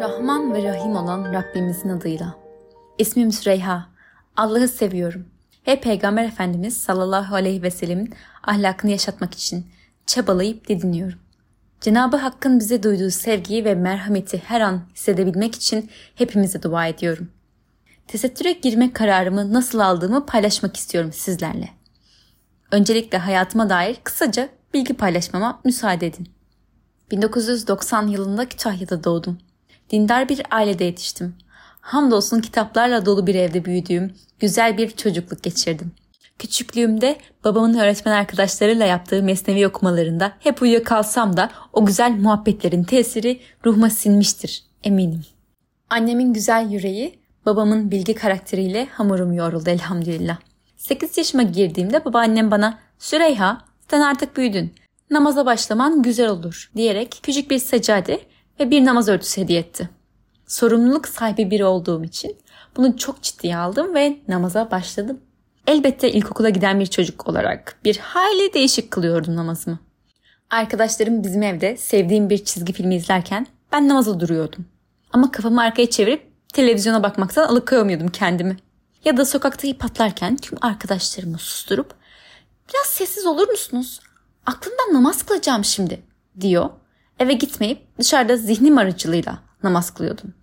Rahman ve Rahim olan Rabbimizin adıyla. İsmim Süreyha. Allah'ı seviyorum. Ve Peygamber Efendimiz sallallahu aleyhi ve sellemin ahlakını yaşatmak için çabalayıp didiniyorum. Cenabı Hakk'ın bize duyduğu sevgiyi ve merhameti her an hissedebilmek için hepimize dua ediyorum. Tesettüre girme kararımı nasıl aldığımı paylaşmak istiyorum sizlerle. Öncelikle hayatıma dair kısaca bilgi paylaşmama müsaade edin. 1990 yılında Kütahya'da doğdum. Dindar bir ailede yetiştim. Hamdolsun kitaplarla dolu bir evde büyüdüğüm güzel bir çocukluk geçirdim. Küçüklüğümde babamın öğretmen arkadaşlarıyla yaptığı mesnevi okumalarında hep uyuyakalsam da o güzel muhabbetlerin tesiri ruhuma sinmiştir eminim. Annemin güzel yüreği babamın bilgi karakteriyle hamurum yoğruldu elhamdülillah. 8 yaşıma girdiğimde babaannem bana Süreyha sen artık büyüdün. Namaza başlaman güzel olur diyerek küçük bir seccade ve bir namaz örtüsü hediye etti. Sorumluluk sahibi biri olduğum için bunu çok ciddiye aldım ve namaza başladım. Elbette ilkokula giden bir çocuk olarak bir hayli değişik kılıyordum namazımı. Arkadaşlarım bizim evde sevdiğim bir çizgi filmi izlerken ben namaza duruyordum. Ama kafamı arkaya çevirip televizyona bakmaktan alıkoyamıyordum kendimi. Ya da sokakta ip atlarken tüm arkadaşlarımı susturup biraz sessiz olur musunuz? Aklımdan namaz kılacağım şimdi diyor. Eve gitmeyip dışarıda zihnim aracılığıyla namaz kılıyordum.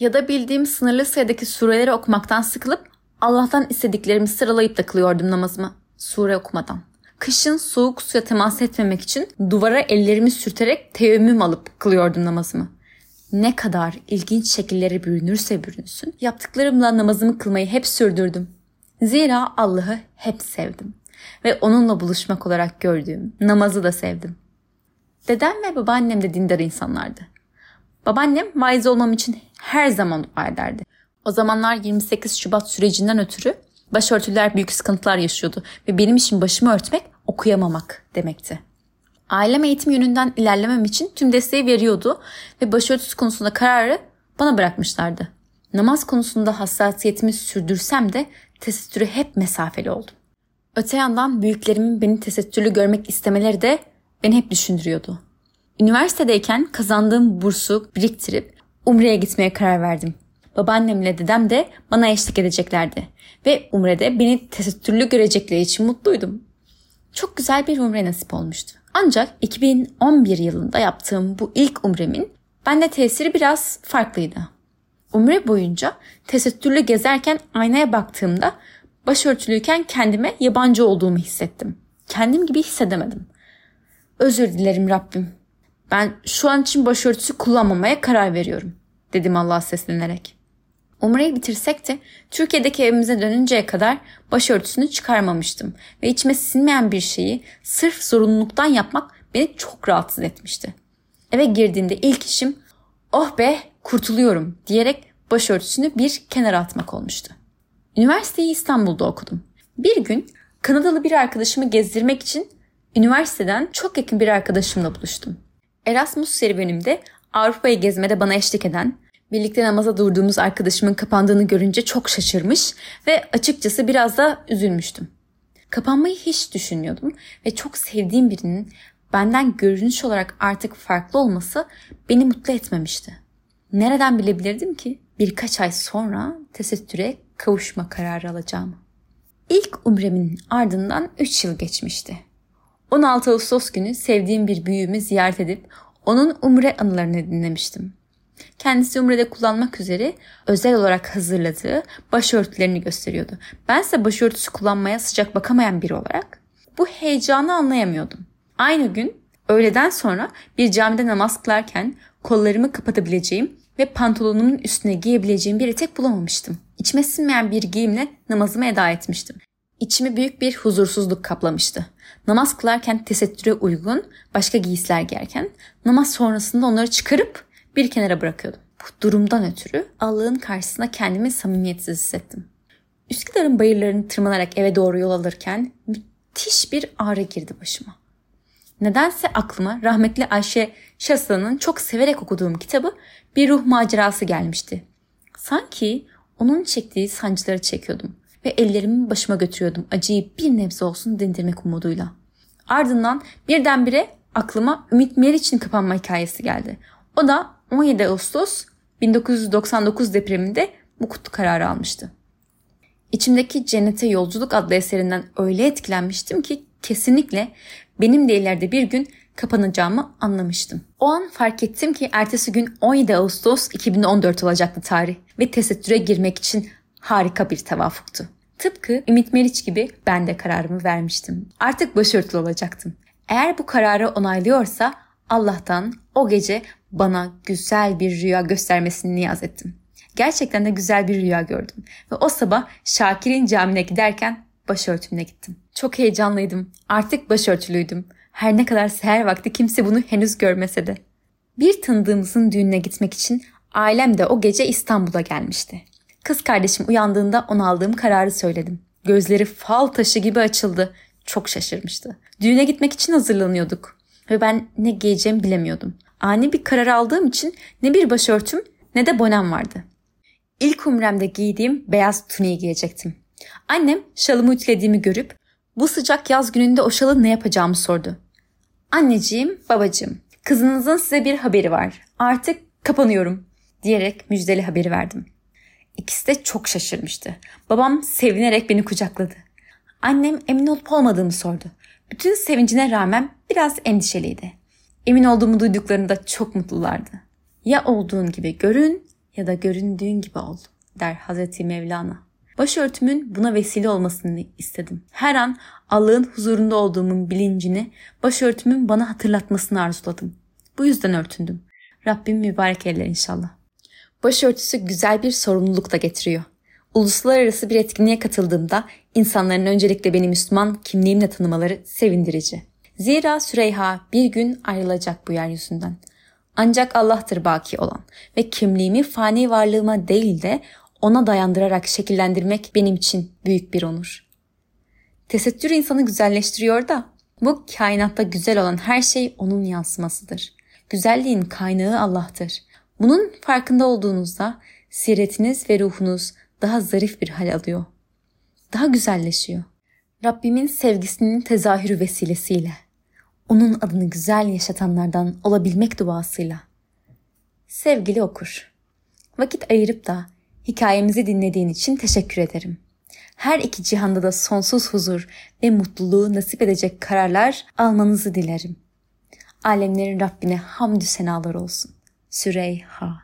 Ya da bildiğim sınırlı sayıdaki sureleri okumaktan sıkılıp Allah'tan istediklerimi sıralayıp da kılıyordum namazımı sure okumadan. Kışın soğuk suya temas etmemek için duvara ellerimi sürterek teyemmüm alıp kılıyordum namazımı. Ne kadar ilginç şekillere bürünürse bürünsün yaptıklarımla namazımı kılmayı hep sürdürdüm. Zira Allah'ı hep sevdim ve onunla buluşmak olarak gördüğüm namazı da sevdim. Dedem ve babaannem de dindar insanlardı. Babaannem vaiz olmam için her zaman dua ederdi. O zamanlar 28 Şubat sürecinden ötürü başörtüler büyük sıkıntılar yaşıyordu ve benim için başımı örtmek okuyamamak demekti. Ailem eğitim yönünden ilerlemem için tüm desteği veriyordu ve başörtüsü konusunda kararı bana bırakmışlardı. Namaz konusunda hassasiyetimi sürdürsem de tesettürü hep mesafeli oldum. Öte yandan büyüklerimin beni tesettürlü görmek istemeleri de beni hep düşündürüyordu. Üniversitedeyken kazandığım bursu biriktirip Umre'ye gitmeye karar verdim. Babaannemle dedem de bana eşlik edeceklerdi. Ve Umre'de beni tesettürlü görecekleri için mutluydum. Çok güzel bir Umre nasip olmuştu. Ancak 2011 yılında yaptığım bu ilk Umre'min bende tesiri biraz farklıydı. Umre boyunca tesettürlü gezerken aynaya baktığımda başörtülüyken kendime yabancı olduğumu hissettim. Kendim gibi hissedemedim. Özür dilerim Rabbim. Ben şu an için başörtüsü kullanmamaya karar veriyorum dedim Allah'a seslenerek. Umre'yi bitirsek de Türkiye'deki evimize dönünceye kadar başörtüsünü çıkarmamıştım ve içime sinmeyen bir şeyi sırf zorunluluktan yapmak beni çok rahatsız etmişti. Eve girdiğimde ilk işim oh be kurtuluyorum diyerek başörtüsünü bir kenara atmak olmuştu. Üniversiteyi İstanbul'da okudum. Bir gün Kanadalı bir arkadaşımı gezdirmek için üniversiteden çok yakın bir arkadaşımla buluştum. Erasmus serüvenimde Avrupa'yı gezmede bana eşlik eden, birlikte namaza durduğumuz arkadaşımın kapandığını görünce çok şaşırmış ve açıkçası biraz da üzülmüştüm. Kapanmayı hiç düşünmüyordum ve çok sevdiğim birinin benden görünüş olarak artık farklı olması beni mutlu etmemişti. Nereden bilebilirdim ki birkaç ay sonra tesettüre kavuşma kararı alacağımı. İlk umremin ardından 3 yıl geçmişti. 16 Ağustos günü sevdiğim bir büyüğümü ziyaret edip onun umre anılarını dinlemiştim. Kendisi umrede kullanmak üzere özel olarak hazırladığı başörtülerini gösteriyordu. Bense başörtüsü kullanmaya sıcak bakamayan biri olarak bu heyecanı anlayamıyordum. Aynı gün öğleden sonra bir camide namaz kılarken kollarımı kapatabileceğim ve pantolonumun üstüne giyebileceğim bir etek bulamamıştım. İçime sinmeyen bir giyimle namazımı eda etmiştim. İçimi büyük bir huzursuzluk kaplamıştı. Namaz kılarken tesettüre uygun başka giysiler giyerken namaz sonrasında onları çıkarıp bir kenara bırakıyordum. Bu durumdan ötürü Allah'ın karşısında kendimi samimiyetsiz hissettim. Üsküdar'ın bayırlarını tırmanarak eve doğru yol alırken müthiş bir ağrı girdi başıma. Nedense aklıma rahmetli Ayşe Şaslan'ın çok severek okuduğum kitabı Bir Ruh Macerası gelmişti. Sanki onun çektiği sancıları çekiyordum ve ellerimi başıma götürüyordum acıyı bir nebze olsun dindirmek umuduyla. Ardından birdenbire aklıma Ümit Meriç'in kapanma hikayesi geldi. O da 17 Ağustos 1999 depreminde bu kutlu kararı almıştı. İçimdeki Cennete Yolculuk adlı eserinden öyle etkilenmiştim ki kesinlikle benim de ileride bir gün kapanacağımı anlamıştım. O an fark ettim ki ertesi gün 17 Ağustos 2014 olacaktı tarih ve tesettüre girmek için harika bir tevafuktu. Tıpkı Ümit Meriç gibi ben de kararımı vermiştim. Artık başörtülü olacaktım. Eğer bu kararı onaylıyorsa Allah'tan o gece bana güzel bir rüya göstermesini niyaz ettim. Gerçekten de güzel bir rüya gördüm. Ve o sabah Şakir'in camine giderken başörtümle gittim. Çok heyecanlıydım. Artık başörtülüydüm. Her ne kadar seher vakti kimse bunu henüz görmese de. Bir tanıdığımızın düğününe gitmek için ailem de o gece İstanbul'a gelmişti. Kız kardeşim uyandığında ona aldığım kararı söyledim. Gözleri fal taşı gibi açıldı. Çok şaşırmıştı. Düğüne gitmek için hazırlanıyorduk. Ve ben ne giyeceğimi bilemiyordum. Ani bir karar aldığım için ne bir başörtüm ne de bonem vardı. İlk umremde giydiğim beyaz tuniği giyecektim. Annem şalımı ütülediğimi görüp bu sıcak yaz gününde o şalı ne yapacağımı sordu. Anneciğim, babacığım, kızınızın size bir haberi var. Artık kapanıyorum diyerek müjdeli haberi verdim. İkisi de çok şaşırmıştı. Babam sevinerek beni kucakladı. Annem emin olup olmadığımı sordu. Bütün sevincine rağmen biraz endişeliydi. Emin olduğumu duyduklarında çok mutlulardı. Ya olduğun gibi görün ya da göründüğün gibi ol der Hazreti Mevlana. Başörtümün buna vesile olmasını istedim. Her an Allah'ın huzurunda olduğumun bilincini başörtümün bana hatırlatmasını arzuladım. Bu yüzden örtündüm. Rabbim mübarek eller inşallah. Başörtüsü güzel bir sorumluluk da getiriyor. Uluslararası bir etkinliğe katıldığımda insanların öncelikle beni Müslüman kimliğimle tanımaları sevindirici. Zira Süreyha bir gün ayrılacak bu yeryüzünden. Ancak Allah'tır baki olan ve kimliğimi fani varlığıma değil de ona dayandırarak şekillendirmek benim için büyük bir onur. Tesettür insanı güzelleştiriyor da bu kainatta güzel olan her şey onun yansımasıdır. Güzelliğin kaynağı Allah'tır. Bunun farkında olduğunuzda siretiniz ve ruhunuz daha zarif bir hal alıyor. Daha güzelleşiyor. Rabbimin sevgisinin tezahürü vesilesiyle, onun adını güzel yaşatanlardan olabilmek duasıyla. Sevgili okur, vakit ayırıp da hikayemizi dinlediğin için teşekkür ederim. Her iki cihanda da sonsuz huzur ve mutluluğu nasip edecek kararlar almanızı dilerim. Alemlerin Rabbine hamdü senalar olsun. Süreyha